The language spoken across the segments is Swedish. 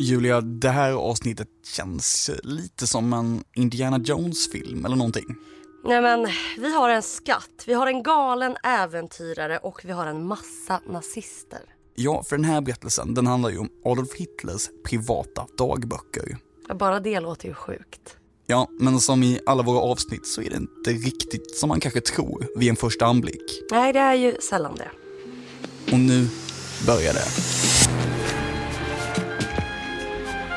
Julia, det här avsnittet känns lite som en Indiana Jones-film eller någonting. Nej men, vi har en skatt, vi har en galen äventyrare och vi har en massa nazister. Ja, för den här berättelsen den handlar ju om Adolf Hitlers privata dagböcker. Bara det låter ju sjukt. Ja, men som i alla våra avsnitt så är det inte riktigt som man kanske tror vid en första anblick. Nej, det är ju sällan det. Och nu börjar det.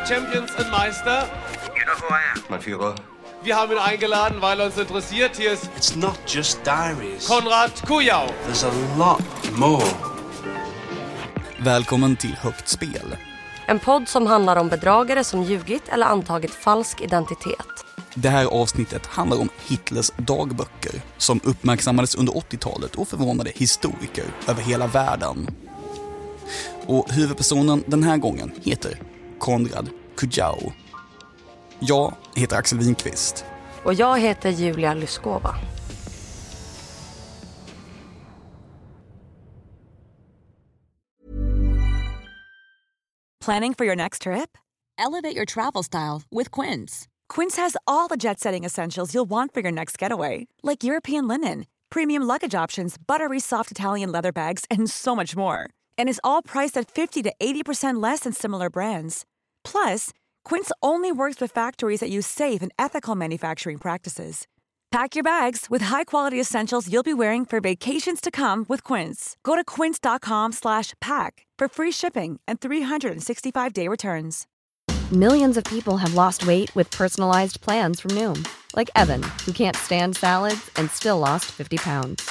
Champions and Meister. You know who I am? Mein Führer. Wir haben ihn eingeladen, weil er uns interessiert. Hier ist It's not just diaries. Konrad Kujau. There's a lot more. Välkommen till Högt spel. En podd som handlar om bedragare som ljugit eller antagit falsk identitet. Det här avsnittet handlar om Hitlers dagböcker som uppmärksammades under 80-talet och förvånade historiker över hela världen. Och huvudpersonen den här gången heter Konrad Kujau. Jag heter Axel Winqvist. Och jag heter Julia Lyskova. Planning for your next trip? Elevate your travel style with Quince. Quince has all the jet setting essentials you'll want for your next getaway, like European linen, premium luggage options, buttery soft Italian leather bags, and so much more. And is all priced at 50 to 80% less than similar brands. Plus, Quince only works with factories that use safe and ethical manufacturing practices. Pack your bags with high-quality essentials you'll be wearing for vacations to come with Quince. Go to quince.com/pack for free shipping and 365-day returns. Millions of people have lost weight with personalized plans from Noom, like Evan, who can't stand salads and still lost 50 pounds.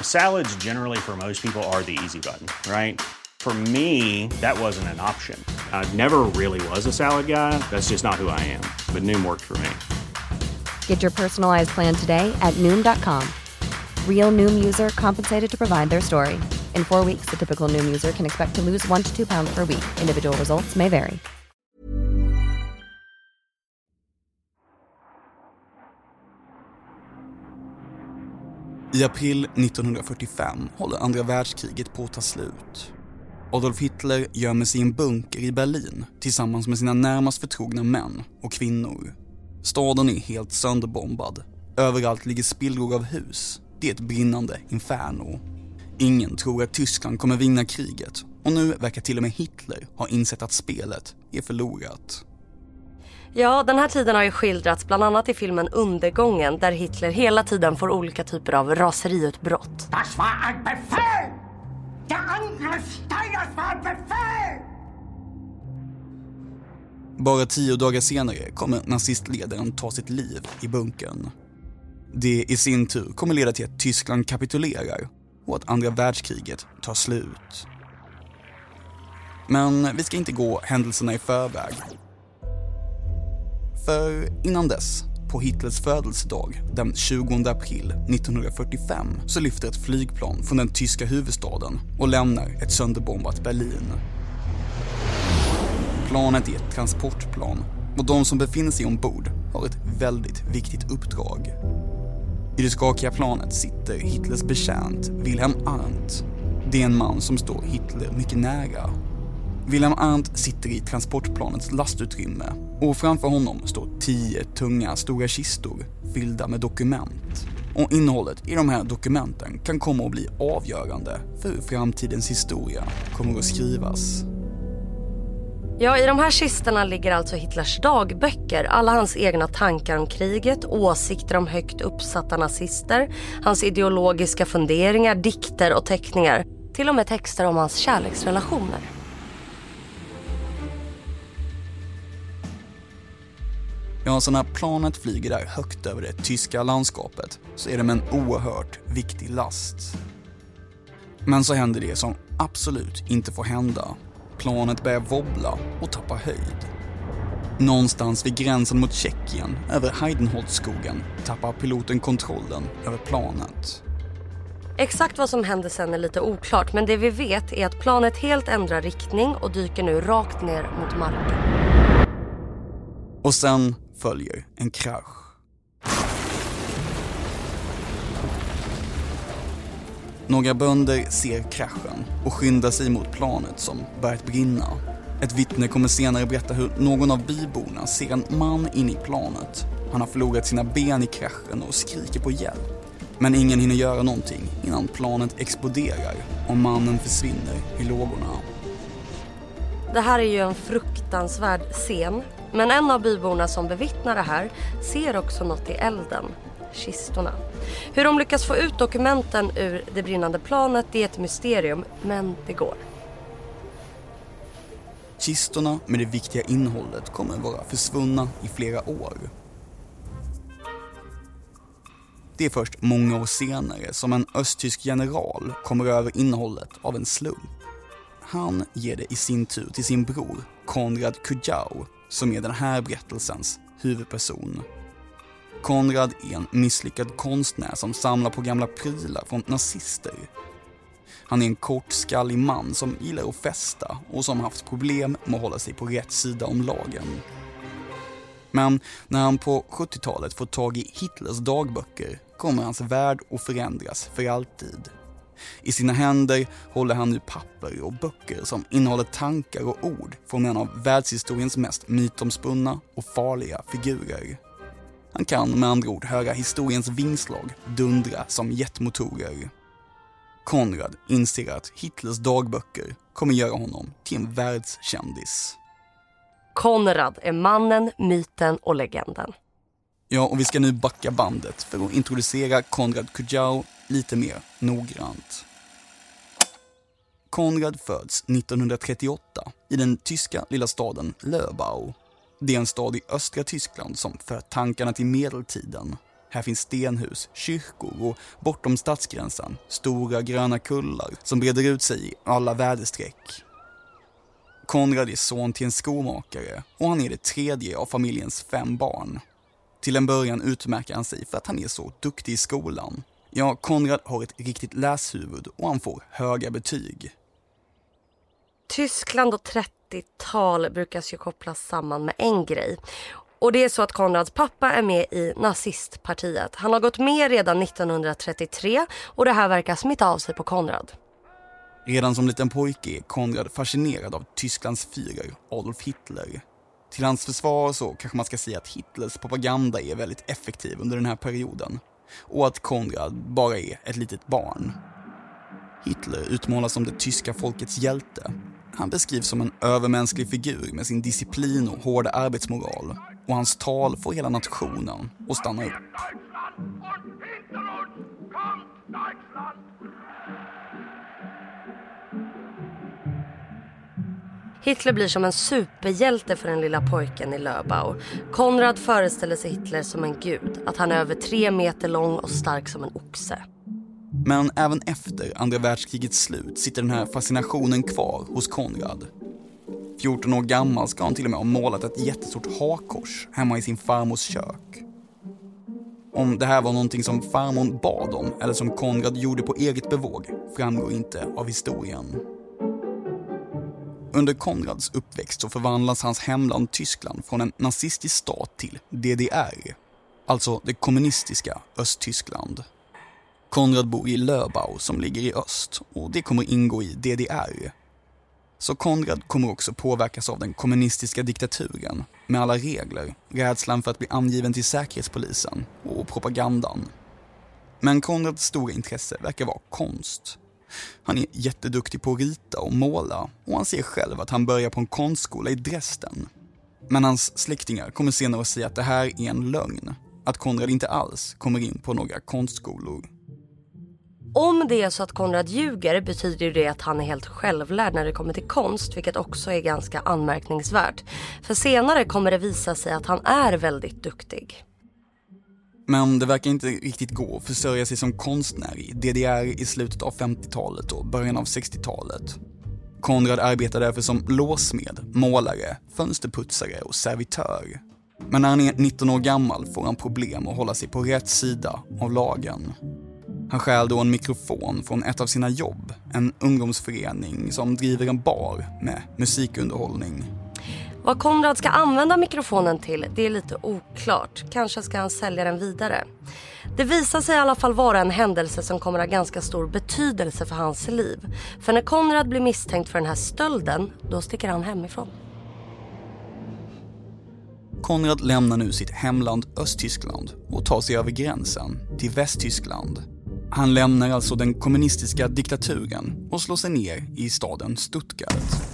Salads, generally, for most people, are the easy button, right? For me, that wasn't an option. I never really was a salad guy. That's just not who I am. But Noom worked for me. Get your personalized plan today at Noom.com. Real Noom user compensated to provide their story. In four weeks, the typical Noom user can expect to lose one to two pounds per week. Individual results may vary. I april 1945 håller andra världskriget på att ta slut. Adolf Hitler gömmer sig i en bunker i Berlin tillsammans med sina närmast förtrogna män och kvinnor. Staden är helt sönderbombad. Överallt ligger spillror av hus. Det är ett brinnande inferno. Ingen tror att Tyskland kommer vinna kriget och nu verkar till och med Hitler ha insett att spelet är förlorat. Ja, den här tiden har ju skildrats bland annat i filmen Undergången där Hitler hela tiden får olika typer av raseriutbrott. Das war ein Befehl! Der Angriff Steiners var ein Bara tio dagar senare kommer nazistledaren ta sitt liv i bunkern. Det i sin tur kommer leda till att Tyskland kapitulerar och att andra världskriget tar slut. Men vi ska inte gå händelserna i förväg. För innan dess, på Hitlers födelsedag den 20 april 1945 så lyfter ett flygplan från den tyska huvudstaden och lämnar ett sönderbombat Berlin. Planet är ett transportplan och de som befinner sig ombord har ett väldigt viktigt uppdrag. I det skakiga planet sitter Hitlers betjänt Wilhelm Arndt. Det är en man som står Hitler mycket nära. Wilhelm Arndt sitter i transportplanets lastutrymme och framför honom står tio tunga stora kistor fyllda med dokument. Och innehållet i de här dokumenten kan komma att bli avgörande för hur framtidens historia kommer att skrivas. Ja, i de här kistorna ligger alltså Hitlers dagböcker. Alla hans egna tankar om kriget, åsikter om högt uppsatta nazister, hans ideologiska funderingar, dikter och teckningar. Till och med texter om hans kärleksrelationer. Ja, så när planet flyger där högt över det tyska landskapet så är det med en oerhört viktig last. Men så händer det som absolut inte får hända. Planet börjar wobbla och tappa höjd. Någonstans vid gränsen mot Tjeckien, över Heidenholzskogen, tappar piloten kontrollen över planet. Exakt vad som händer sen är lite oklart men det vi vet är att planet helt ändrar riktning och dyker nu rakt ner mot marken. Och sen följer en krasch. Några bönder ser kraschen och skyndar sig mot planet som börjat brinna. Ett vittne kommer senare berätta hur någon av byborna ser en man in i planet. Han har förlorat sina ben i kraschen och skriker på hjälp. Men ingen hinner göra någonting innan planet exploderar och mannen försvinner i lågorna. Det här är ju en fruktansvärd scen. Men en av byborna som bevittnar det här ser också något i elden. Kistorna. Hur de lyckas få ut dokumenten ur det brinnande planet det är ett mysterium, men det går. Kistorna med det viktiga innehållet kommer vara försvunna i flera år. Det är först många år senare som en östtysk general kommer över innehållet av en slump. Han ger det i sin tur till sin bror Konrad Kujau som är den här berättelsens huvudperson. Konrad är en misslyckad konstnär som samlar på gamla prylar från nazister. Han är en kortskallig man som gillar att festa och som haft problem med att hålla sig på rätt sida om lagen. Men när han på 70-talet får tag i Hitlers dagböcker kommer hans värld att förändras för alltid. I sina händer håller han nu papper och böcker som innehåller tankar och ord från en av världshistoriens mest mytomspunna och farliga figurer. Han kan med andra ord höra historiens vingslag dundra som jetmotorer. Konrad inser att Hitlers dagböcker kommer göra honom till en världskändis. Konrad är mannen, myten och legenden. Ja, och vi ska nu backa bandet för att introducera Konrad Kujau lite mer noggrant. Konrad föds 1938 i den tyska lilla staden Löbau. Det är en stad i östra Tyskland som för tankarna till medeltiden. Här finns stenhus, kyrkor och bortom stadsgränsen stora gröna kullar som breder ut sig i alla väderstreck. Konrad är son till en skomakare och han är det tredje av familjens fem barn. Till en början utmärker han sig för att han är så duktig i skolan. Ja, Konrad har ett riktigt läshuvud och han får höga betyg. Tyskland och 30-tal brukas ju kopplas samman med en grej. Och det är så att Konrads pappa är med i nazistpartiet. Han har gått med redan 1933 och det här verkar smitta av sig på Konrad. Redan som liten pojke är Konrad fascinerad av Tysklands Führer, Adolf Hitler. Till hans försvar så kanske man ska säga att Hitlers propaganda är väldigt effektiv under den här perioden. Och att Konrad bara är ett litet barn. Hitler utmålas som det tyska folkets hjälte. Han beskrivs som en övermänsklig figur med sin disciplin och hårda arbetsmoral. Och hans tal får hela nationen att stanna upp. Hitler blir som en superhjälte för den lilla pojken i Löbau. Konrad föreställer sig Hitler som en gud, att han är över tre meter lång och stark som en oxe. Men även efter andra världskrigets slut sitter den här fascinationen kvar hos Konrad. 14 år gammal ska han till och med ha målat ett jättestort hakkors hemma i sin farmors kök. Om det här var någonting som farmor bad om eller som Konrad gjorde på eget bevåg framgår inte av historien. Under Konrads uppväxt så förvandlas hans hemland Tyskland från en nazistisk stat till DDR, alltså det kommunistiska Östtyskland. Konrad bor i Löbau som ligger i öst och det kommer ingå i DDR. Så Konrad kommer också påverkas av den kommunistiska diktaturen med alla regler, rädslan för att bli angiven till säkerhetspolisen och propagandan. Men Konrads stora intresse verkar vara konst. Han är jätteduktig på att rita och måla och han ser själv att han börjar på en konstskola i Dresden. Men hans släktingar kommer senare att säga att det här är en lögn. Att Konrad inte alls kommer in på några konstskolor. Om det är så att Konrad ljuger betyder det att han är helt självlärd när det kommer till konst, vilket också är ganska anmärkningsvärt. För senare kommer det visa sig att han är väldigt duktig. Men det verkar inte riktigt gå att försörja sig som konstnär i DDR i slutet av 50-talet och början av 60-talet. Konrad arbetar därför som låsmed, målare, fönsterputsare och servitör. Men när han är 19 år gammal får han problem att hålla sig på rätt sida av lagen. Han stjäl då en mikrofon från ett av sina jobb, en ungdomsförening som driver en bar med musikunderhållning. Vad Konrad ska använda mikrofonen till det är lite oklart. Kanske ska han sälja den vidare. Det visar sig i alla fall vara en händelse som kommer att ha ganska stor betydelse för hans liv. För när Konrad blir misstänkt för den här stölden, då sticker han hemifrån. Konrad lämnar nu sitt hemland Östtyskland och tar sig över gränsen till Västtyskland. Han lämnar alltså den kommunistiska diktaturen och slår sig ner i staden Stuttgart.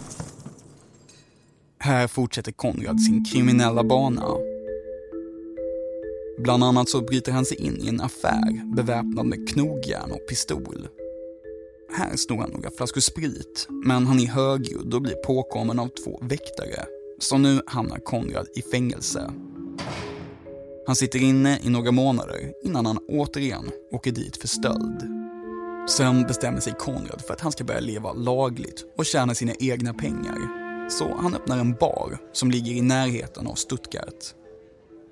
Här fortsätter Konrad sin kriminella bana. Bland annat så bryter han sig in i en affär beväpnad med knogjärn och pistol. Här snor han några flaskor sprit, men han är högljudd och blir påkommen av två väktare. Så nu hamnar Konrad i fängelse. Han sitter inne i några månader innan han återigen åker dit för stöld. Sen bestämmer sig Konrad för att han ska börja leva lagligt och tjäna sina egna pengar. Så han öppnar en bar som ligger i närheten av Stuttgart.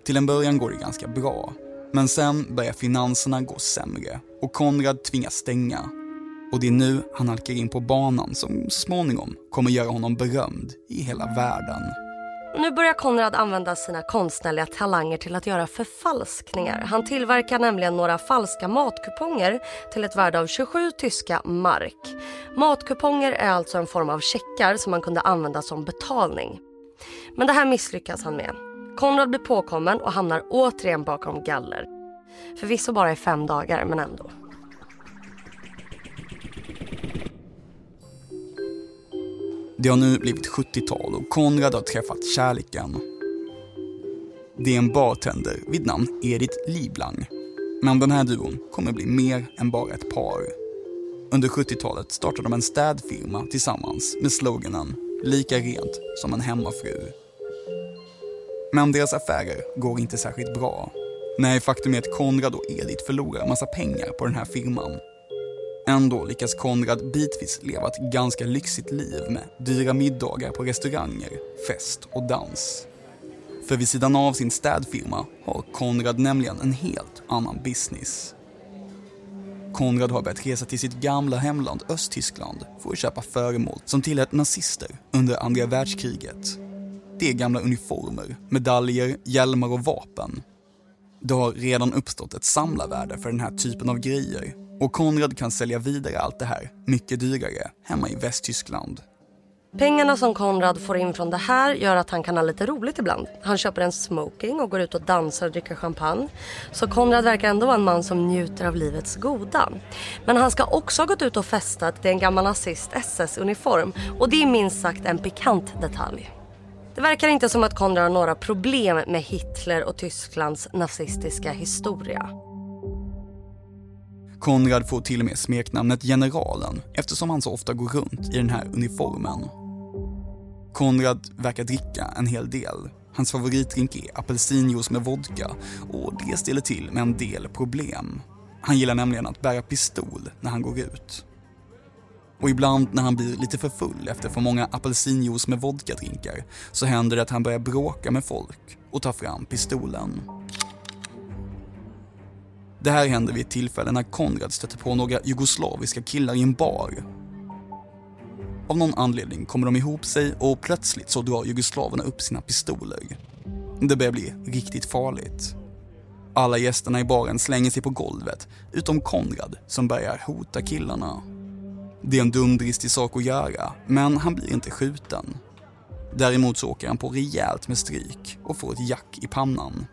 Till en början går det ganska bra, men sen börjar finanserna gå sämre och Konrad tvingas stänga. Och det är nu han halkar in på banan som så småningom kommer göra honom berömd i hela världen. Nu börjar Konrad använda sina konstnärliga talanger till att göra förfalskningar. Han tillverkar nämligen några falska matkuponger till ett värde av 27 tyska mark. Matkuponger är alltså en form av checkar som man kunde använda som betalning. Men det här misslyckas han med. Konrad blir påkommen och hamnar återigen bakom galler. Förvisso bara i fem dagar, men ändå. Det har nu blivit 70-tal och Konrad har träffat kärleken. Det är en bartender vid namn Edith Liblang. Men den här duon kommer bli mer än bara ett par. Under 70-talet startade de en städfirma tillsammans med sloganen “Lika rent som en hemmafru”. Men deras affärer går inte särskilt bra. Nej, faktum är att Konrad och Edith förlorar massa pengar på den här firman Ändå lyckas Konrad bitvis leva ett ganska lyxigt liv med dyra middagar på restauranger, fest och dans. För vid sidan av sin städfirma har Konrad nämligen en helt annan business. Konrad har börjat resa till sitt gamla hemland Östtyskland för att köpa föremål som tillhört nazister under andra världskriget. Det är gamla uniformer, medaljer, hjälmar och vapen. Det har redan uppstått ett samlarvärde för den här typen av grejer och Konrad kan sälja vidare allt det här, mycket dyrare, hemma i Västtyskland. Pengarna som Konrad får in från det här gör att han kan ha lite roligt ibland. Han köper en smoking och går ut och dansar och dricker champagne. Så Konrad verkar ändå vara en man som njuter av livets goda. Men han ska också ha gått ut och festat i en gammal nazist SS-uniform. Och det är minst sagt en pikant detalj. Det verkar inte som att Konrad har några problem med Hitler och Tysklands nazistiska historia. Konrad får till och med smeknamnet Generalen eftersom han så ofta går runt i den här uniformen. Konrad verkar dricka en hel del. Hans favoritdrink är apelsinjuice med vodka och det ställer till med en del problem. Han gillar nämligen att bära pistol när han går ut. Och ibland när han blir lite för full efter för många apelsinjuice med vodka-drinkar så händer det att han börjar bråka med folk och tar fram pistolen. Det här händer vid ett tillfälle när Konrad stöter på några jugoslaviska killar i en bar. Av någon anledning kommer de ihop sig och plötsligt så drar jugoslaverna upp sina pistoler. Det börjar bli riktigt farligt. Alla gästerna i baren slänger sig på golvet, utom Konrad som börjar hota killarna. Det är en dumdristig sak att göra, men han blir inte skjuten. Däremot så åker han på rejält med stryk och får ett jack i pannan.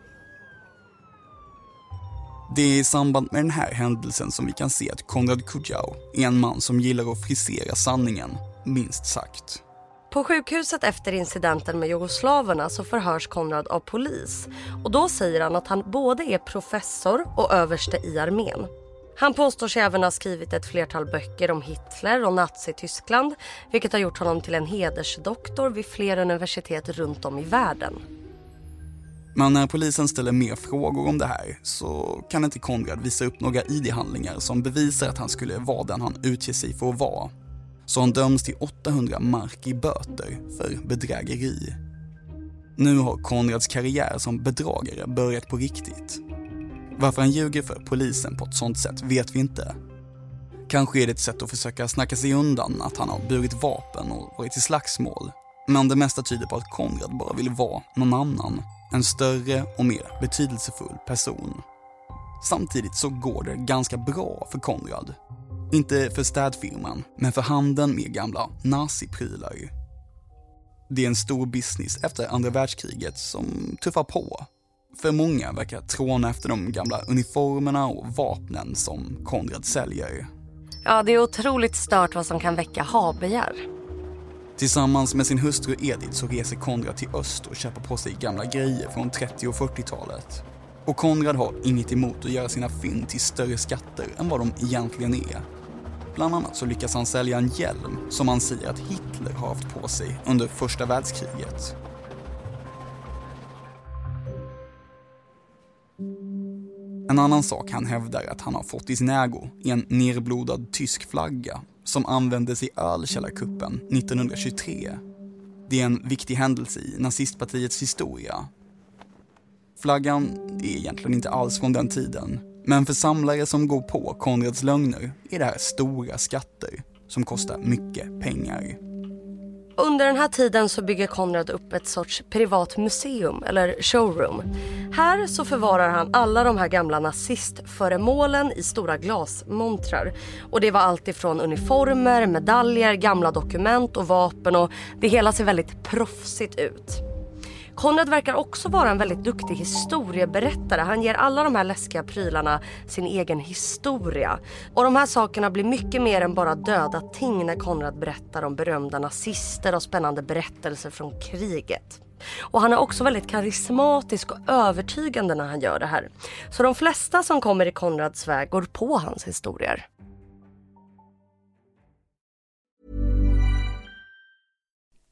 Det är i samband med den här händelsen som vi kan se att Konrad Kujau är en man som gillar att frisera sanningen, minst sagt. På sjukhuset efter incidenten med jugoslaverna så förhörs Konrad av polis. Och då säger han att han både är professor och överste i armén. Han påstår sig även ha skrivit ett flertal böcker om Hitler och Nazityskland vilket har gjort honom till en hedersdoktor vid flera universitet runt om i världen. Men när polisen ställer mer frågor om det här så kan inte Konrad visa upp några ID-handlingar som bevisar att han skulle vara den han utger sig för att vara. Så han döms till 800 mark i böter för bedrägeri. Nu har Konrads karriär som bedragare börjat på riktigt. Varför han ljuger för polisen på ett sånt sätt vet vi inte. Kanske är det ett sätt att försöka snacka sig undan att han har burit vapen och varit i slagsmål. Men det mesta tyder på att Konrad bara vill vara någon annan. En större och mer betydelsefull person. Samtidigt så går det ganska bra för Konrad. Inte för städfirman, men för handeln med gamla naziprylar. Det är en stor business efter andra världskriget som tuffar på. För många verkar tråna efter de gamla uniformerna och vapnen som Konrad säljer. Ja, det är otroligt stört vad som kan väcka habegär. Tillsammans med sin hustru Edith så reser Konrad till öst och köper på sig gamla grejer från 30 och 40-talet. Och Konrad har inget emot att göra sina fynd till större skatter än vad de egentligen är. Bland annat så lyckas han sälja en hjälm som han säger att Hitler har haft på sig under första världskriget. En annan sak han hävdar att han har fått i sin ägo är en nerblodad tysk flagga som användes i ölkällarkuppen 1923. Det är en viktig händelse i nazistpartiets historia. Flaggan är egentligen inte alls från den tiden, men för samlare som går på Konrads lögner är det här stora skatter som kostar mycket pengar. Under den här tiden så bygger Konrad upp ett sorts privat museum eller showroom. Här så förvarar han alla de här gamla nazistföremålen i stora glasmontrar. Och det var allt ifrån uniformer, medaljer, gamla dokument och vapen och det hela ser väldigt proffsigt ut. Konrad verkar också vara en väldigt duktig historieberättare. Han ger alla de här läskiga prylarna sin egen historia. Och de här sakerna blir mycket mer än bara döda ting när Konrad berättar om berömda nazister och spännande berättelser från kriget. Och han är också väldigt karismatisk och övertygande när han gör det här. Så de flesta som kommer i Konrads väg går på hans historier.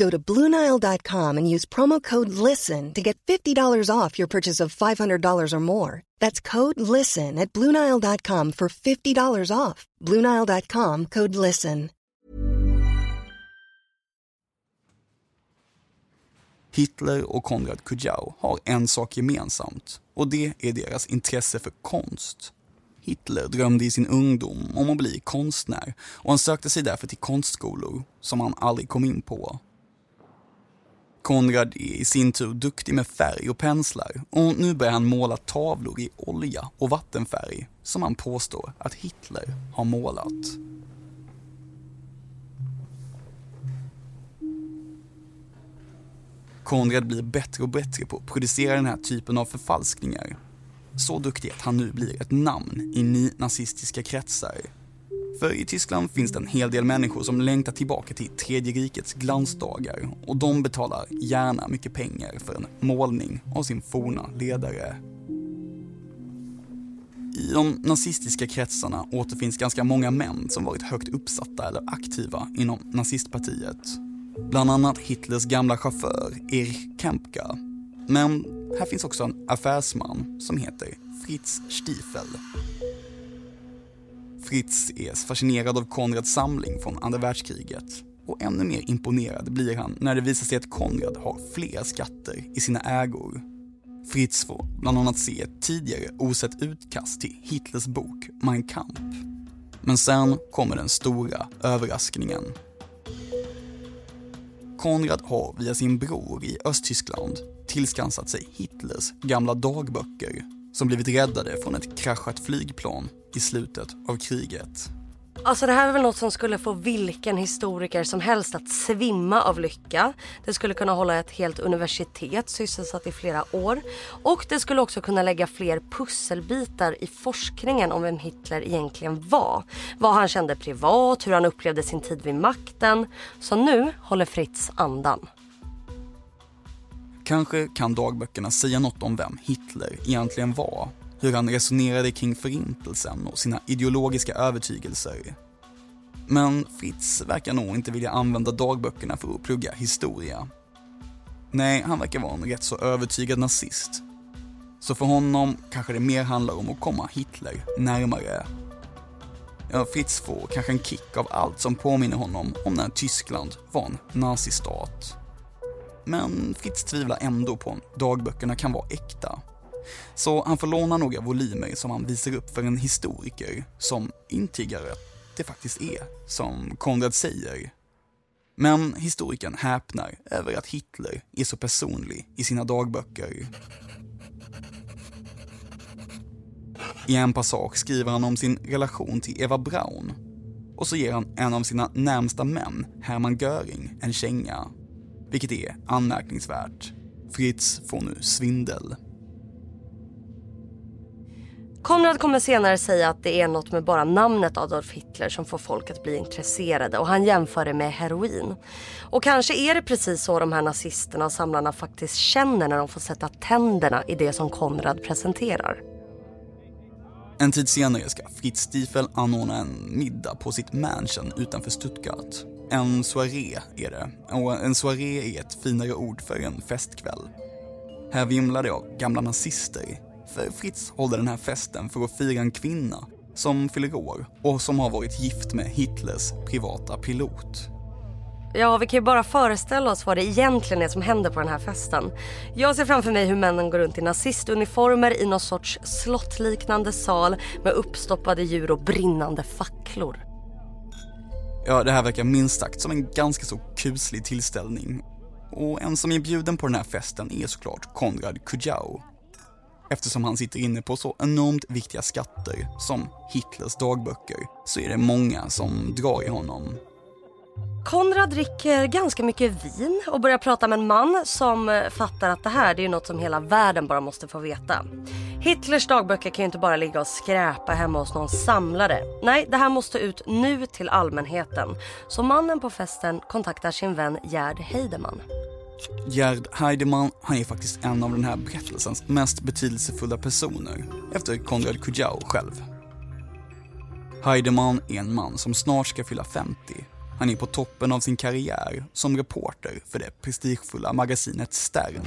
Go to Bluenile.com and use promo code LISTEN to get $50 off your purchase of $500 or more. That's code LISTEN at Bluenile.com for $50 off. Bluenile.com code LISTEN. Hitler och Konrad Kujau har en sak gemensamt och det är deras intresse för konst. Hitler drömde i sin ungdom om att bli konstnär och han sökte sig därför till konstskolor som han aldrig kom in på. Konrad är i sin tur duktig med färg och penslar och nu börjar han måla tavlor i olja och vattenfärg som han påstår att Hitler har målat. Konrad blir bättre och bättre på att producera den här typen av förfalskningar. Så duktig att han nu blir ett namn i nynazistiska kretsar. För i Tyskland finns det en hel del människor som längtar tillbaka till tredje rikets glansdagar och de betalar gärna mycket pengar för en målning av sin forna ledare. I de nazistiska kretsarna återfinns ganska många män som varit högt uppsatta eller aktiva inom nazistpartiet. Bland annat Hitlers gamla chaufför Erich Kempka. Men här finns också en affärsman som heter Fritz Stiefel. Fritz är fascinerad av Konrads samling från andra världskriget och ännu mer imponerad blir han när det visar sig att Konrad har flera skatter i sina ägor. Fritz får bland annat se ett tidigare osett utkast till Hitlers bok Mein Kampf. Men sen kommer den stora överraskningen. Konrad har via sin bror i Östtyskland tillskansat sig Hitlers gamla dagböcker som blivit räddade från ett kraschat flygplan i slutet av kriget. Alltså det här är väl något som skulle få vilken historiker som helst att svimma av lycka. Det skulle kunna hålla ett helt universitet sysselsatt i flera år. Och det skulle också kunna lägga fler pusselbitar i forskningen om vem Hitler egentligen var. Vad han kände privat, hur han upplevde sin tid vid makten. Så nu håller Fritz andan. Kanske kan dagböckerna säga något om vem Hitler egentligen var hur han resonerade kring förintelsen och sina ideologiska övertygelser. Men Fritz verkar nog inte vilja använda dagböckerna för att plugga historia. Nej, han verkar vara en rätt så övertygad nazist. Så för honom kanske det mer handlar om att komma Hitler närmare. Ja, Fritz får kanske en kick av allt som påminner honom om när Tyskland var en nazistat. Men Fritz tvivlar ändå på om dagböckerna kan vara äkta. Så han får låna några volymer som han visar upp för en historiker som intygar att det faktiskt är som Konrad säger. Men historikern häpnar över att Hitler är så personlig i sina dagböcker. I en passage skriver han om sin relation till Eva Braun och så ger han en av sina närmsta män, Hermann Göring, en känga. Vilket är anmärkningsvärt. Fritz får nu svindel. Konrad kommer senare säga att det är något med bara namnet Adolf Hitler som får folk att bli intresserade och han jämför det med heroin. Och kanske är det precis så de här nazisterna och samlarna faktiskt känner när de får sätta tänderna i det som Konrad presenterar. En tid senare ska Fritz Stiefel anordna en middag på sitt mansion utanför Stuttgart. En soaré är det, och en soaré är ett finare ord för en festkväll. Här vimlar det av gamla nazister Fritz håller den här festen för att fira en kvinna som fyller år och som har varit gift med Hitlers privata pilot. Ja, vi kan ju bara föreställa oss vad det egentligen är som händer på den här festen. Jag ser framför mig hur männen går runt i nazistuniformer i någon sorts slottliknande sal med uppstoppade djur och brinnande facklor. Ja, det här verkar minst sagt som en ganska så kuslig tillställning. Och en som är bjuden på den här festen är såklart Konrad Kujau, Eftersom han sitter inne på så enormt viktiga skatter som Hitlers dagböcker så är det många som drar i honom. Konrad dricker ganska mycket vin och börjar prata med en man som eh, fattar att det här det är något som hela världen bara måste få veta. Hitlers dagböcker kan ju inte bara ligga och skräpa hemma hos någon samlare. Nej, det här måste ut nu till allmänheten. Så mannen på festen kontaktar sin vän Gerd Heidemann. Gerd Heidemann, han är faktiskt en av den här berättelsens mest betydelsefulla personer, efter Konrad Kujau själv. Heidemann är en man som snart ska fylla 50. Han är på toppen av sin karriär som reporter för det prestigefulla magasinet Stern.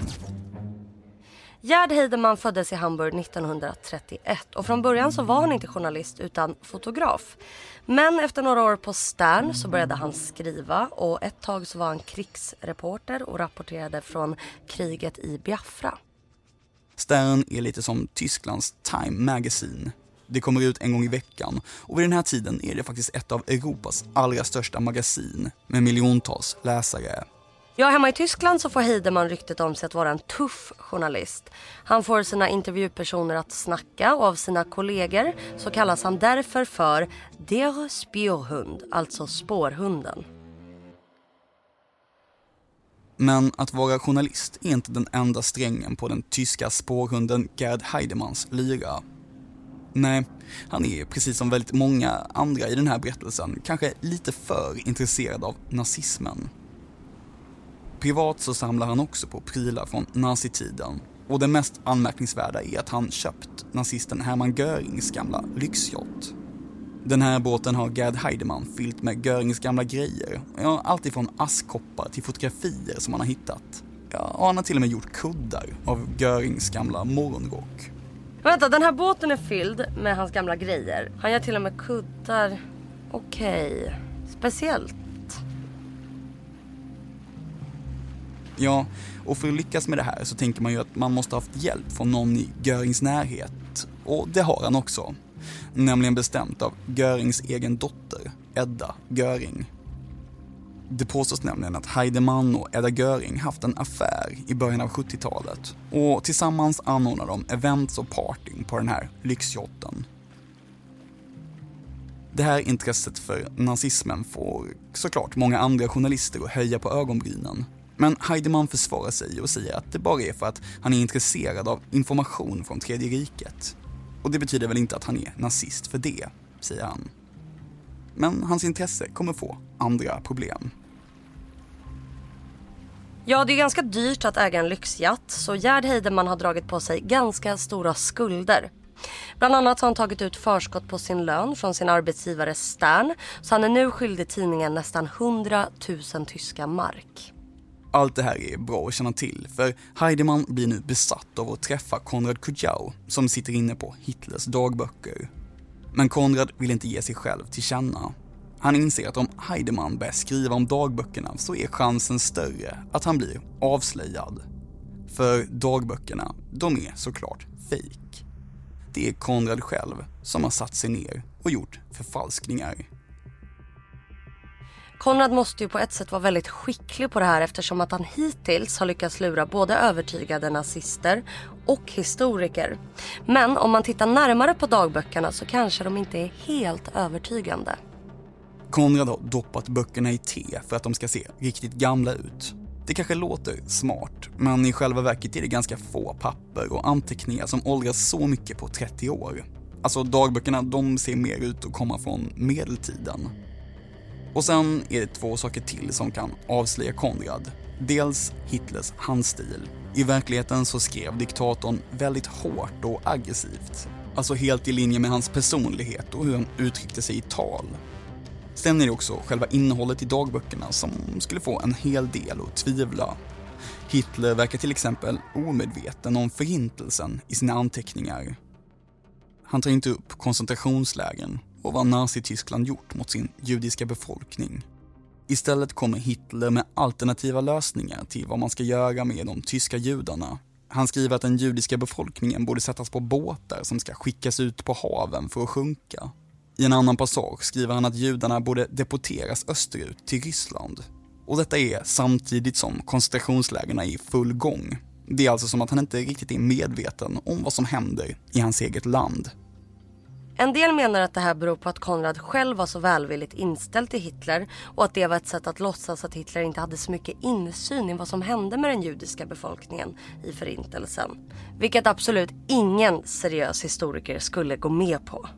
Gerd Heidemann föddes i Hamburg 1931 och från början så var han inte journalist utan fotograf. Men efter några år på Stern så började han skriva och ett tag så var han krigsreporter och rapporterade från kriget i Biafra. Stern är lite som Tysklands Time Magazine. Det kommer ut en gång i veckan och vid den här tiden är det faktiskt ett av Europas allra största magasin med miljontals läsare. Ja, hemma i Tyskland så får Heidemann ryktet om sig att vara en tuff journalist. Han får sina intervjupersoner att snacka och av sina kollegor så kallas han därför för Der Spürhund, alltså spårhunden. Men att vara journalist är inte den enda strängen på den tyska spårhunden Gerd Heidemanns lyra. Nej, han är precis som väldigt många andra i den här berättelsen kanske lite för intresserad av nazismen. Privat så samlar han också på prylar från nazitiden. Och det mest anmärkningsvärda är att han köpt nazisten Hermann Görings gamla lyxyacht. Den här båten har Gerd Heidemann fyllt med Görings gamla grejer. Ja, allt ifrån askkoppar till fotografier som han har hittat. Ja, han har till och med gjort kuddar av Görings gamla morgonrock. Vänta, den här båten är fylld med hans gamla grejer. Han gör till och med kuddar. Okej, okay. speciellt. Ja, och för att lyckas med det här så tänker man ju att man måste ha haft hjälp från någon i Görings närhet. Och det har han också. nämligen bestämt av Görings egen dotter, Edda Göring. Det påstås nämligen att Heidemann och Edda Göring haft en affär i början av 70-talet och tillsammans anordnar de events och partyn på den här lyxyachten. Det här intresset för nazismen får såklart många andra journalister att höja på ögonbrynen. Men Heidemann försvarar sig och säger att det bara är för att han är intresserad av information från tredje riket. Och det betyder väl inte att han är nazist för det, säger han. Men hans intresse kommer få andra problem. Ja, det är ganska dyrt att äga en lyxjatt så Gerd Heidemann har dragit på sig ganska stora skulder. Bland annat har han tagit ut förskott på sin lön från sin arbetsgivare Stern så han är nu skyldig tidningen nästan 100 000 tyska mark. Allt det här är bra att känna till, för Heidemann blir nu besatt av att träffa Konrad Kujau som sitter inne på Hitlers dagböcker. Men Konrad vill inte ge sig själv till känna. Han inser att om Heidemann börjar skriva om dagböckerna så är chansen större att han blir avslöjad. För dagböckerna, de är såklart fejk. Det är Konrad själv som har satt sig ner och gjort förfalskningar. Konrad måste ju på ett sätt vara väldigt skicklig på det här eftersom att han hittills har lyckats lura både övertygade nazister och historiker. Men om man tittar närmare på dagböckerna så kanske de inte är helt övertygande. Konrad har doppat böckerna i te för att de ska se riktigt gamla ut. Det kanske låter smart, men i själva verket är det ganska få papper och anteckningar som åldras så mycket på 30 år. Alltså dagböckerna, de ser mer ut att komma från medeltiden. Och sen är det två saker till som kan avslöja Konrad. Dels Hitlers handstil. I verkligheten så skrev diktatorn väldigt hårt och aggressivt. Alltså helt i linje med hans personlighet och hur han uttryckte sig i tal. Sen är det också själva innehållet i dagböckerna som skulle få en hel del att tvivla. Hitler verkar till exempel omedveten om förintelsen i sina anteckningar. Han tar inte upp koncentrationslägren och vad Nazityskland gjort mot sin judiska befolkning. Istället kommer Hitler med alternativa lösningar till vad man ska göra med de tyska judarna. Han skriver att den judiska befolkningen borde sättas på båtar som ska skickas ut på haven för att sjunka. I en annan passage skriver han att judarna borde deporteras österut till Ryssland. Och detta är samtidigt som koncentrationslägren är i full gång. Det är alltså som att han inte riktigt är medveten om vad som händer i hans eget land. En del menar att det här beror på att Konrad själv var så välvilligt inställd till Hitler och att det var ett sätt att låtsas att Hitler inte hade så mycket insyn i vad som hände med den judiska befolkningen i förintelsen. Vilket absolut ingen seriös historiker skulle gå med på.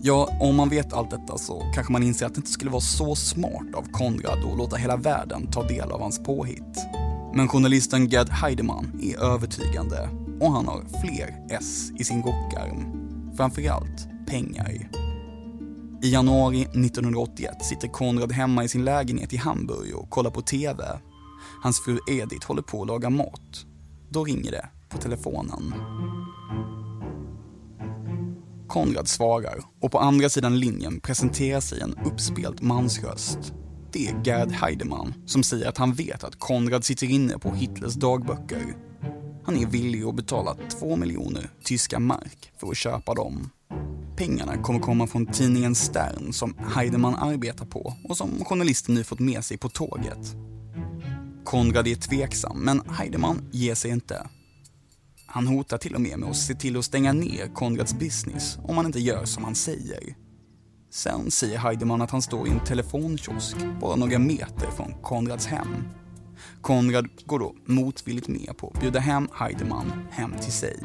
Ja, om man vet allt detta så kanske man inser att det inte skulle vara så smart av Konrad att låta hela världen ta del av hans påhitt. Men journalisten Gerd Heidemann är övertygande och han har fler S i sin rockarm. Framförallt pengar. I januari 1981 sitter Konrad hemma i sin lägenhet i Hamburg och kollar på TV. Hans fru Edith håller på att laga mat. Då ringer det på telefonen. Konrad svarar och på andra sidan linjen presenterar sig en uppspelt mansröst. Det är Gerd Heidemann som säger att han vet att Konrad sitter inne på Hitlers dagböcker. Han är villig att betala två miljoner tyska mark för att köpa dem. Pengarna kommer komma från tidningen Stern som Heidemann arbetar på och som journalisten nu fått med sig på tåget. Konrad är tveksam, men Heidemann ger sig inte. Han hotar till och med med att se till att stänga ner Konrads business om han inte gör som han säger. Sen säger Heidemann att han står i en telefonkiosk bara några meter från Konrads hem. Konrad går då motvilligt med på att bjuda hem Heidemann hem till sig.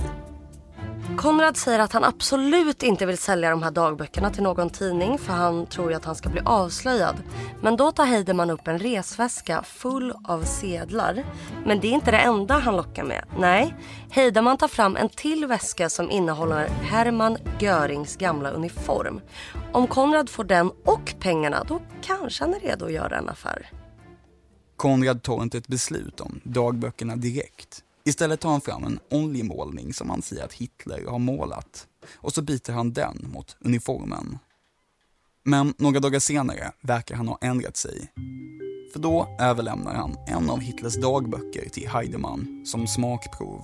Konrad säger att han absolut inte vill sälja de här dagböckerna till någon tidning för han tror ju att han ska bli avslöjad. Men då tar Heidemann upp en resväska full av sedlar. Men det är inte det enda han lockar med. Nej, Heidemann tar fram en till väska som innehåller Hermann Görings gamla uniform. Om Konrad får den och pengarna då kanske han är redo att göra en affär. Konrad tar inte ett beslut om dagböckerna direkt. Istället tar han fram en oljemålning som han säger att Hitler har målat och så byter han den mot uniformen. Men några dagar senare verkar han ha ändrat sig. För då överlämnar han en av Hitlers dagböcker till Heidemann som smakprov.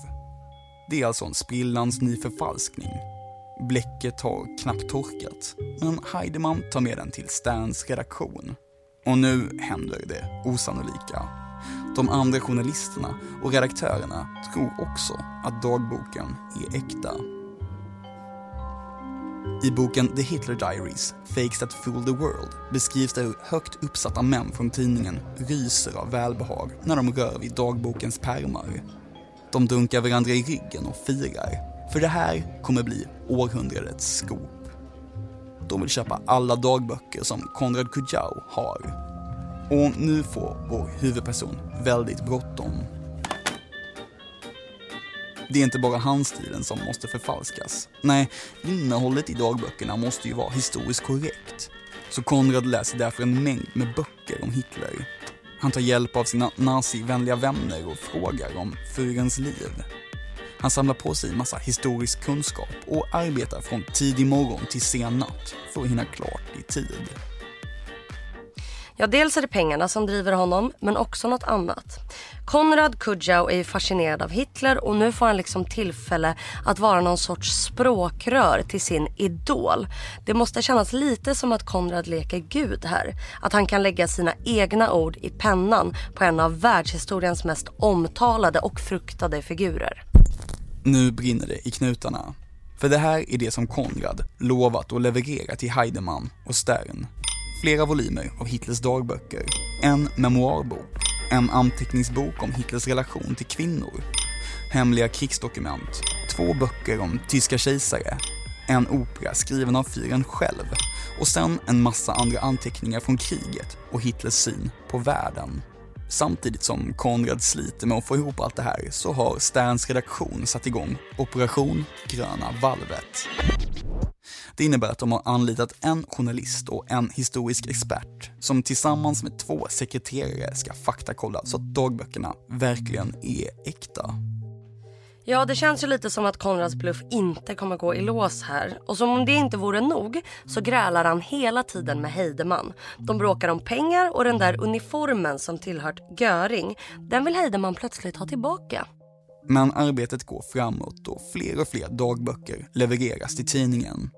Det är alltså en sprillans ny förfalskning. Bläcket har knappt torkat, men Heidemann tar med den till Sterns redaktion. Och nu händer det osannolika. De andra journalisterna och redaktörerna tror också att dagboken är äkta. I boken The Hitler Diaries, Fakes That Fool the World beskrivs det hur högt uppsatta män från tidningen ryser av välbehag när de rör vid dagbokens pärmar. De dunkar varandra i ryggen och firar, för det här kommer bli århundradets skop. De vill köpa alla dagböcker som Konrad Kujau har. Och nu får vår huvudperson väldigt bråttom. Det är inte bara handstilen som måste förfalskas. Nej, innehållet i dagböckerna måste ju vara historiskt korrekt. Så Konrad läser därför en mängd med böcker om Hitler. Han tar hjälp av sina nazivänliga vänner och frågar om furens liv. Han samlar på sig massa historisk kunskap och arbetar från tidig morgon till sen natt för att hinna klart i tid. Ja, dels är det pengarna som driver honom, men också något annat. Konrad Kujau är ju fascinerad av Hitler och nu får han liksom tillfälle att vara någon sorts språkrör till sin idol. Det måste kännas lite som att Konrad leker gud här. Att han kan lägga sina egna ord i pennan på en av världshistoriens mest omtalade och fruktade figurer. Nu brinner det i knutarna. För det här är det som Konrad lovat att leverera till Heidemann och Stern flera volymer av Hitlers dagböcker, en memoarbok, en anteckningsbok om Hitlers relation till kvinnor, hemliga krigsdokument, två böcker om tyska kejsare, en opera skriven av fyren själv och sen en massa andra anteckningar från kriget och Hitlers syn på världen. Samtidigt som Konrad sliter med att få ihop allt det här så har Sterns redaktion satt igång Operation Gröna valvet. Det innebär att de har anlitat en journalist och en historisk expert som tillsammans med två sekreterare ska faktakolla så att dagböckerna verkligen är äkta. Ja, det känns ju lite som att Konrads bluff inte kommer gå i lås här. Och som om det inte vore nog så grälar han hela tiden med Heidemann. De bråkar om pengar och den där uniformen som tillhört Göring, den vill Heidemann plötsligt ha tillbaka. Men arbetet går framåt och fler och fler dagböcker levereras till tidningen.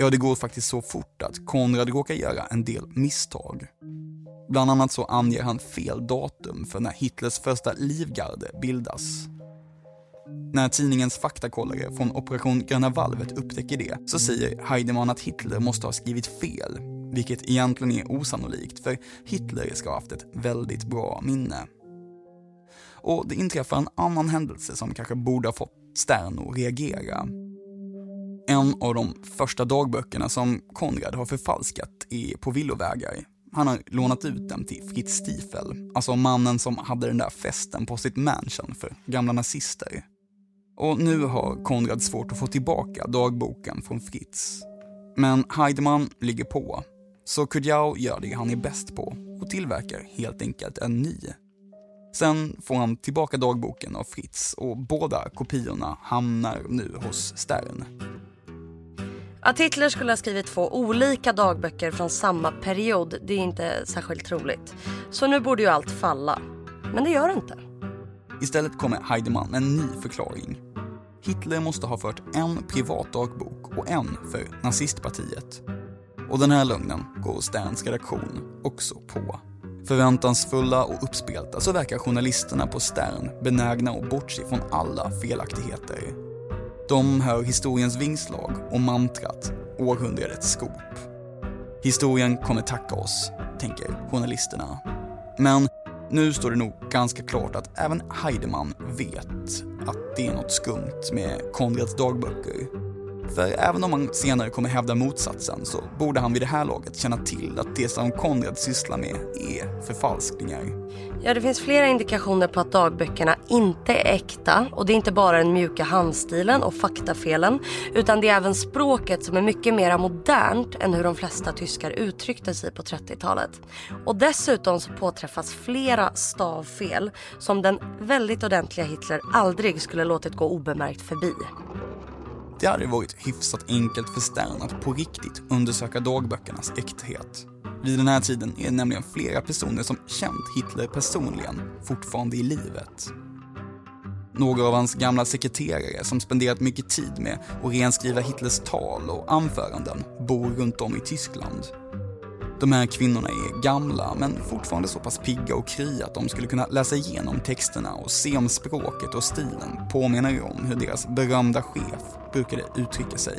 Ja, det går faktiskt så fort att Konrad råkar göra en del misstag. Bland annat så anger han fel datum för när Hitlers första livgarde bildas. När tidningens faktakollare från Operation Gröna valvet upptäcker det så säger Heidemann att Hitler måste ha skrivit fel, vilket egentligen är osannolikt för Hitler ska ha haft ett väldigt bra minne. Och det inträffar en annan händelse som kanske borde ha fått Stern att reagera en av de första dagböckerna som Konrad har förfalskat är på villovägar. Han har lånat ut dem till Fritz Stiefel, alltså mannen som hade den där festen på sitt mansion för gamla nazister. Och nu har Konrad svårt att få tillbaka dagboken från Fritz. Men Heidemann ligger på, så Kujau gör det han är bäst på och tillverkar helt enkelt en ny. Sen får han tillbaka dagboken av Fritz och båda kopiorna hamnar nu hos Stern. Att Hitler skulle ha skrivit två olika dagböcker från samma period, det är inte särskilt troligt. Så nu borde ju allt falla. Men det gör det inte. Istället kommer Heidemann med en ny förklaring. Hitler måste ha fört en privat dagbok och en för nazistpartiet. Och den här lögnen går Sterns redaktion också på. Förväntansfulla och uppspelta så verkar journalisterna på Stern benägna att bortse från alla felaktigheter de hör historiens vingslag och mantrat århundradets skop. Historien kommer tacka oss, tänker journalisterna. Men nu står det nog ganska klart att även Heidemann vet att det är något skumt med Konrads dagböcker för även om han senare kommer hävda motsatsen så borde han vid det här laget känna till att det som Konrad sysslar med är förfalskningar. Ja, det finns flera indikationer på att dagböckerna inte är äkta och det är inte bara den mjuka handstilen och faktafelen utan det är även språket som är mycket mer modernt än hur de flesta tyskar uttryckte sig på 30-talet. Och dessutom så påträffas flera stavfel som den väldigt ordentliga Hitler aldrig skulle låtit gå obemärkt förbi. Det hade varit hyfsat enkelt för Stern att på riktigt undersöka dagböckernas äkthet. Vid den här tiden är det nämligen flera personer som känt Hitler personligen fortfarande i livet. Några av hans gamla sekreterare som spenderat mycket tid med att renskriva Hitlers tal och anföranden bor runt om i Tyskland. De här kvinnorna är gamla men fortfarande så pass pigga och krya att de skulle kunna läsa igenom texterna och se om språket och stilen påminner om hur deras berömda chef brukade uttrycka sig.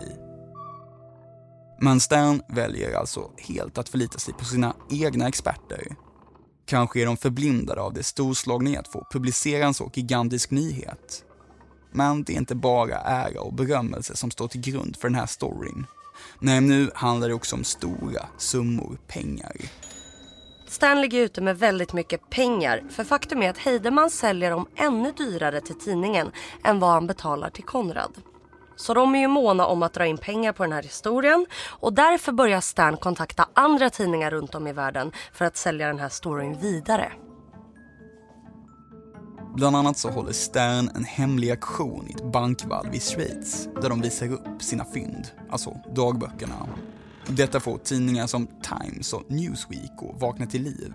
Men Stern väljer alltså helt att förlita sig på sina egna experter. Kanske är de förblindade av det storslagna i att få publicera en så gigantisk nyhet. Men det är inte bara ära och berömmelse som står till grund för den här storyn. Nej, nu handlar det också om stora summor pengar. Stan ligger ute med väldigt mycket pengar för faktum är att Heidemann säljer dem ännu dyrare till tidningen än vad han betalar till Konrad. Så de är ju måna om att dra in pengar på den här historien och därför börjar Stan kontakta andra tidningar runt om i världen för att sälja den här storyn vidare. Bland annat så håller Stern en hemlig auktion i ett bankvalv i Schweiz där de visar upp sina fynd, alltså dagböckerna. Detta får tidningar som Times och Newsweek att vakna till liv.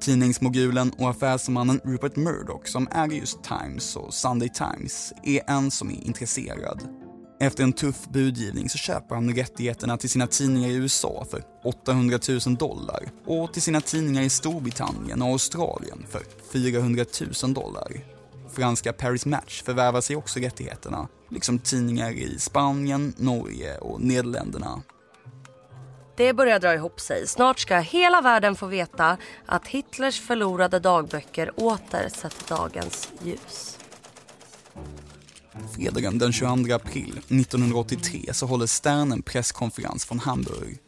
Tidningsmogulen och affärsmannen Rupert Murdoch som äger just Times och Sunday Times är en som är intresserad. Efter en tuff budgivning så köper han rättigheterna till sina tidningar i USA för 800 000 dollar och till sina tidningar i Storbritannien och Australien för 400 000 dollar. Franska Paris Match förvärvar sig också rättigheterna, liksom tidningar i Spanien, Norge och Nederländerna. Det börjar dra ihop sig. Snart ska hela världen få veta att Hitlers förlorade dagböcker åter sett dagens ljus. Fredagen den 22 april 1983 så håller Stern en presskonferens från Hamburg.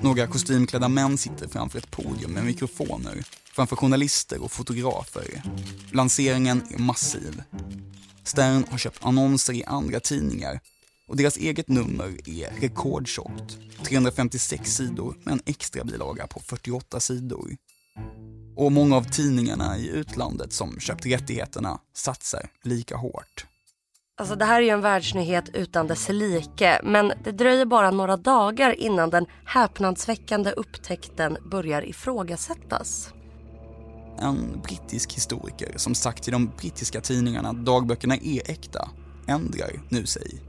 Några kostymklädda män sitter framför ett podium med mikrofoner framför journalister och fotografer. Lanseringen är massiv. Stern har köpt annonser i andra tidningar och deras eget nummer är rekordtjockt. 356 sidor med en extra bilaga på 48 sidor. Och många av tidningarna i utlandet som köpt rättigheterna satsar lika hårt. Alltså det här är ju en världsnyhet utan dess like. Men det dröjer bara några dagar innan den häpnadsväckande upptäckten börjar ifrågasättas. En brittisk historiker som sagt till de brittiska tidningarna att dagböckerna är äkta ändrar nu sig.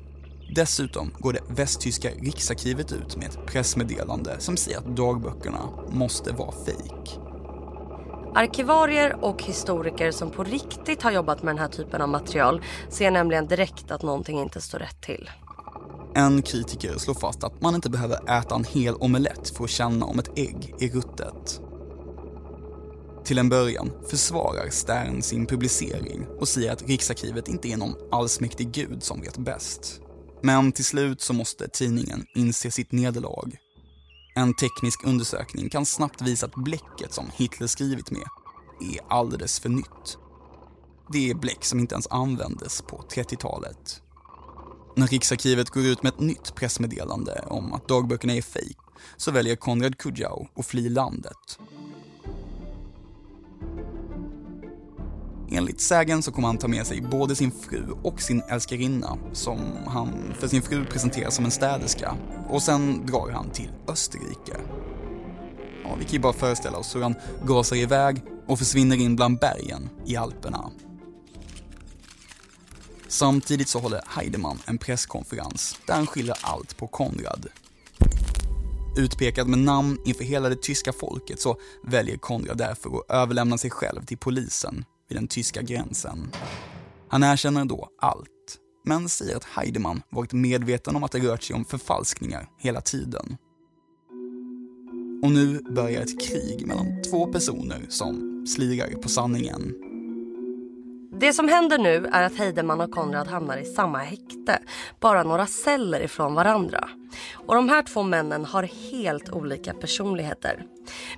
Dessutom går det västtyska riksarkivet ut med ett pressmeddelande som säger att dagböckerna måste vara fejk. Arkivarier och historiker som på riktigt har jobbat med den här typen av material ser nämligen direkt att någonting inte står rätt till. En kritiker slår fast att man inte behöver äta en hel omelett för att känna om ett ägg är ruttet. Till en början försvarar Stern sin publicering och säger att Riksarkivet inte är någon allsmäktig gud som vet bäst. Men till slut så måste tidningen inse sitt nederlag. En teknisk undersökning kan snabbt visa att bläcket som Hitler skrivit med är alldeles för nytt. Det är bläck som inte ens användes på 30-talet. När Riksarkivet går ut med ett nytt pressmeddelande om att dagböckerna är fejk så väljer Konrad Kujau att fly landet Enligt sägen så kommer han ta med sig både sin fru och sin älskarinna, som han för sin fru presenterar som en städerska, och sen drar han till Österrike. Ja, vi kan ju bara föreställa oss hur han gasar iväg och försvinner in bland bergen i Alperna. Samtidigt så håller Heidemann en presskonferens där han skiljer allt på Konrad. Utpekad med namn inför hela det tyska folket så väljer Konrad därför att överlämna sig själv till polisen vid den tyska gränsen. Han erkänner då allt, men säger att Heidemann varit medveten om att det rört sig om förfalskningar hela tiden. Och nu börjar ett krig mellan två personer som slirar på sanningen. Det som händer nu är att Heidemann och Konrad hamnar i samma häkte, bara några celler ifrån varandra. Och de här två männen har helt olika personligheter.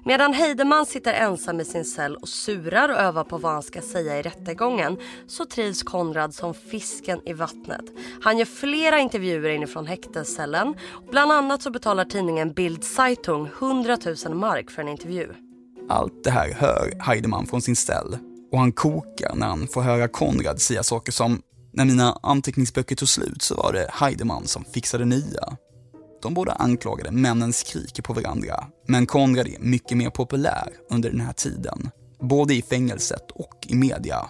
Medan Heidemann sitter ensam i sin cell och surar och övar på vad han ska säga i rättegången så trivs Konrad som fisken i vattnet. Han gör flera intervjuer inifrån häktescellen. Bland annat så betalar tidningen Bild Zeitung 100 000 mark för en intervju. Allt det här hör Heidemann från sin cell och han kokar när han får höra Konrad säga saker som “När mina anteckningsböcker tog slut så var det Heidemann som fixade nya” De båda anklagade männen skriker på varandra, men Konrad är mycket mer populär under den här tiden. Både i fängelset och i media.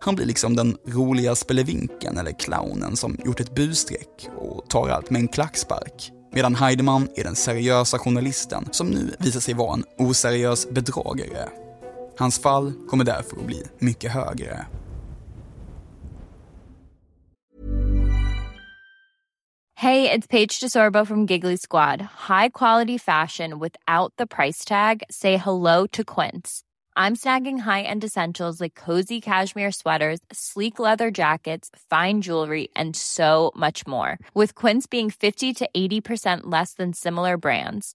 Han blir liksom den roliga spelevinken eller clownen som gjort ett busstreck och tar allt med en klackspark. Medan Heidemann är den seriösa journalisten som nu visar sig vara en oseriös bedragare. Hans fall kommer därför att bli mycket högre. Hey, it's Paige DeSorbo from Giggly Squad. High quality fashion without the price tag. Say hello to Quince. I'm snagging high-end essentials like cozy cashmere sweaters, sleek leather jackets, fine jewelry, and so much more. With Quince being 50 to 80% less than similar brands.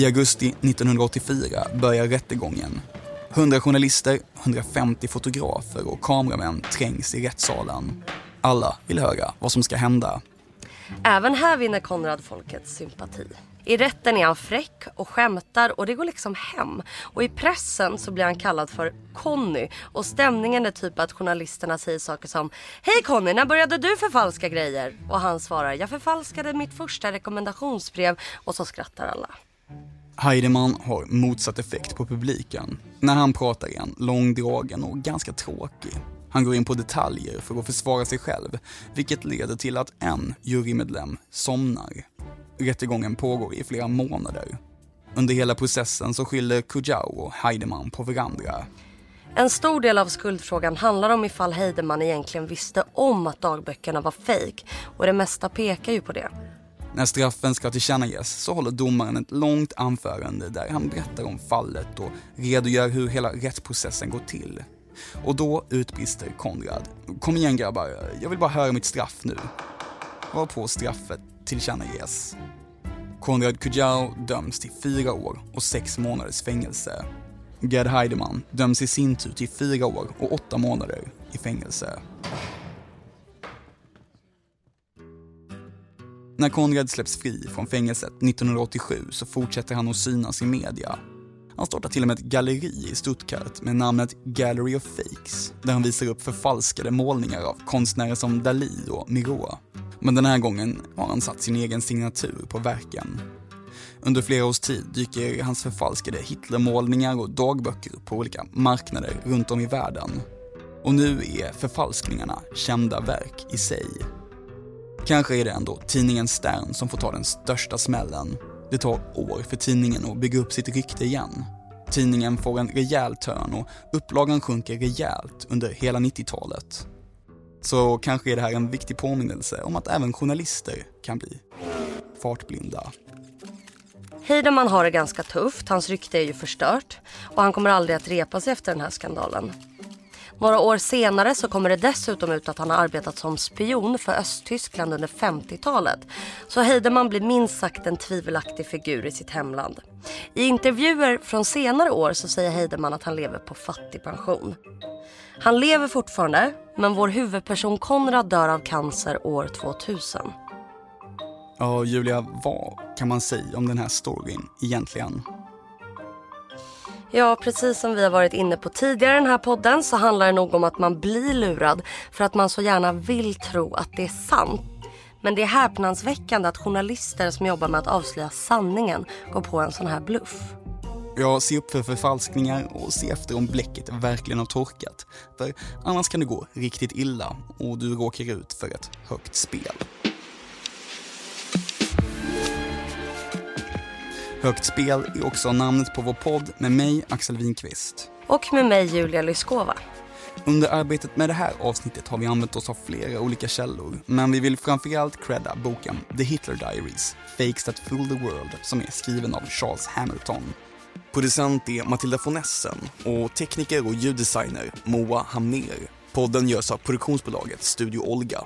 I augusti 1984 börjar rättegången. 100 journalister, 150 fotografer och kameramän trängs i rättssalen. Alla vill höra vad som ska hända. Även här vinner Konrad folkets sympati. I rätten är han fräck och skämtar och det går liksom hem. Och i pressen så blir han kallad för Conny. Och stämningen är typ att journalisterna säger saker som Hej Conny, när började du förfalska grejer? Och han svarar Jag förfalskade mitt första rekommendationsbrev och så skrattar alla. Heidemann har motsatt effekt på publiken. När han pratar är han långdragen och ganska tråkig. Han går in på detaljer för att försvara sig själv, vilket leder till att en jurymedlem somnar. Rättegången pågår i flera månader. Under hela processen så skyller Kujau och Heidemann på varandra. En stor del av skuldfrågan handlar om ifall Heidemann egentligen visste om att dagböckerna var fejk och det mesta pekar ju på det. När straffen ska tillkännages så håller domaren ett långt anförande där han berättar om fallet och redogör hur hela rättsprocessen går till. Och då utbrister Konrad. Kom igen grabbar, jag vill bara höra mitt straff nu. Varpå straffet tillkännages. Konrad Kujau döms till fyra år och sex månaders fängelse. Gerd Heidemann döms i sin tur till fyra år och åtta månader i fängelse. När Konrad släpps fri från fängelset 1987 så fortsätter han att synas i media. Han startar till och med ett galleri i Stuttgart med namnet Gallery of Fakes, där han visar upp förfalskade målningar av konstnärer som Dalí och Miró. Men den här gången har han satt sin egen signatur på verken. Under flera års tid dyker hans förfalskade Hitlermålningar och dagböcker på olika marknader runt om i världen. Och nu är förfalskningarna kända verk i sig. Kanske är det ändå tidningen Stern som får ta den största smällen. Det tar år för tidningen att bygga upp sitt rykte igen. Tidningen får en rejäl törn och upplagan sjunker rejält under hela 90-talet. Så kanske är det här en viktig påminnelse om att även journalister kan bli fartblinda. Heidemann har det ganska tufft, hans rykte är ju förstört och han kommer aldrig att repa sig efter den här skandalen. Några år senare så kommer det dessutom ut att han har arbetat som spion för Östtyskland under 50-talet. Så Heidemann blir minst sagt en tvivelaktig figur i sitt hemland. I intervjuer från senare år så säger Heidemann att han lever på fattigpension. Han lever fortfarande, men vår huvudperson Konrad dör av cancer år 2000. Ja, Julia, vad kan man säga om den här storyn egentligen? Ja, precis som vi har varit inne på tidigare i den här podden så handlar det nog om att man blir lurad för att man så gärna vill tro att det är sant. Men det är häpnadsväckande att journalister som jobbar med att avslöja sanningen går på en sån här bluff. Ja, se upp för förfalskningar och se efter om bläcket verkligen har torkat. För annars kan det gå riktigt illa och du råkar ut för ett högt spel. Högt spel är också namnet på vår podd med mig, Axel Winqvist. Och med mig Julia Lyskova. Under arbetet med det här avsnittet har vi använt oss av flera olika källor, men vi vill framförallt credda boken The Hitler Diaries, Fakes That Fool the World, som är skriven av Charles Hamilton. Producent är Matilda von Essen och tekniker och ljuddesigner Moa Hamner. Podden görs av produktionsbolaget Studio Olga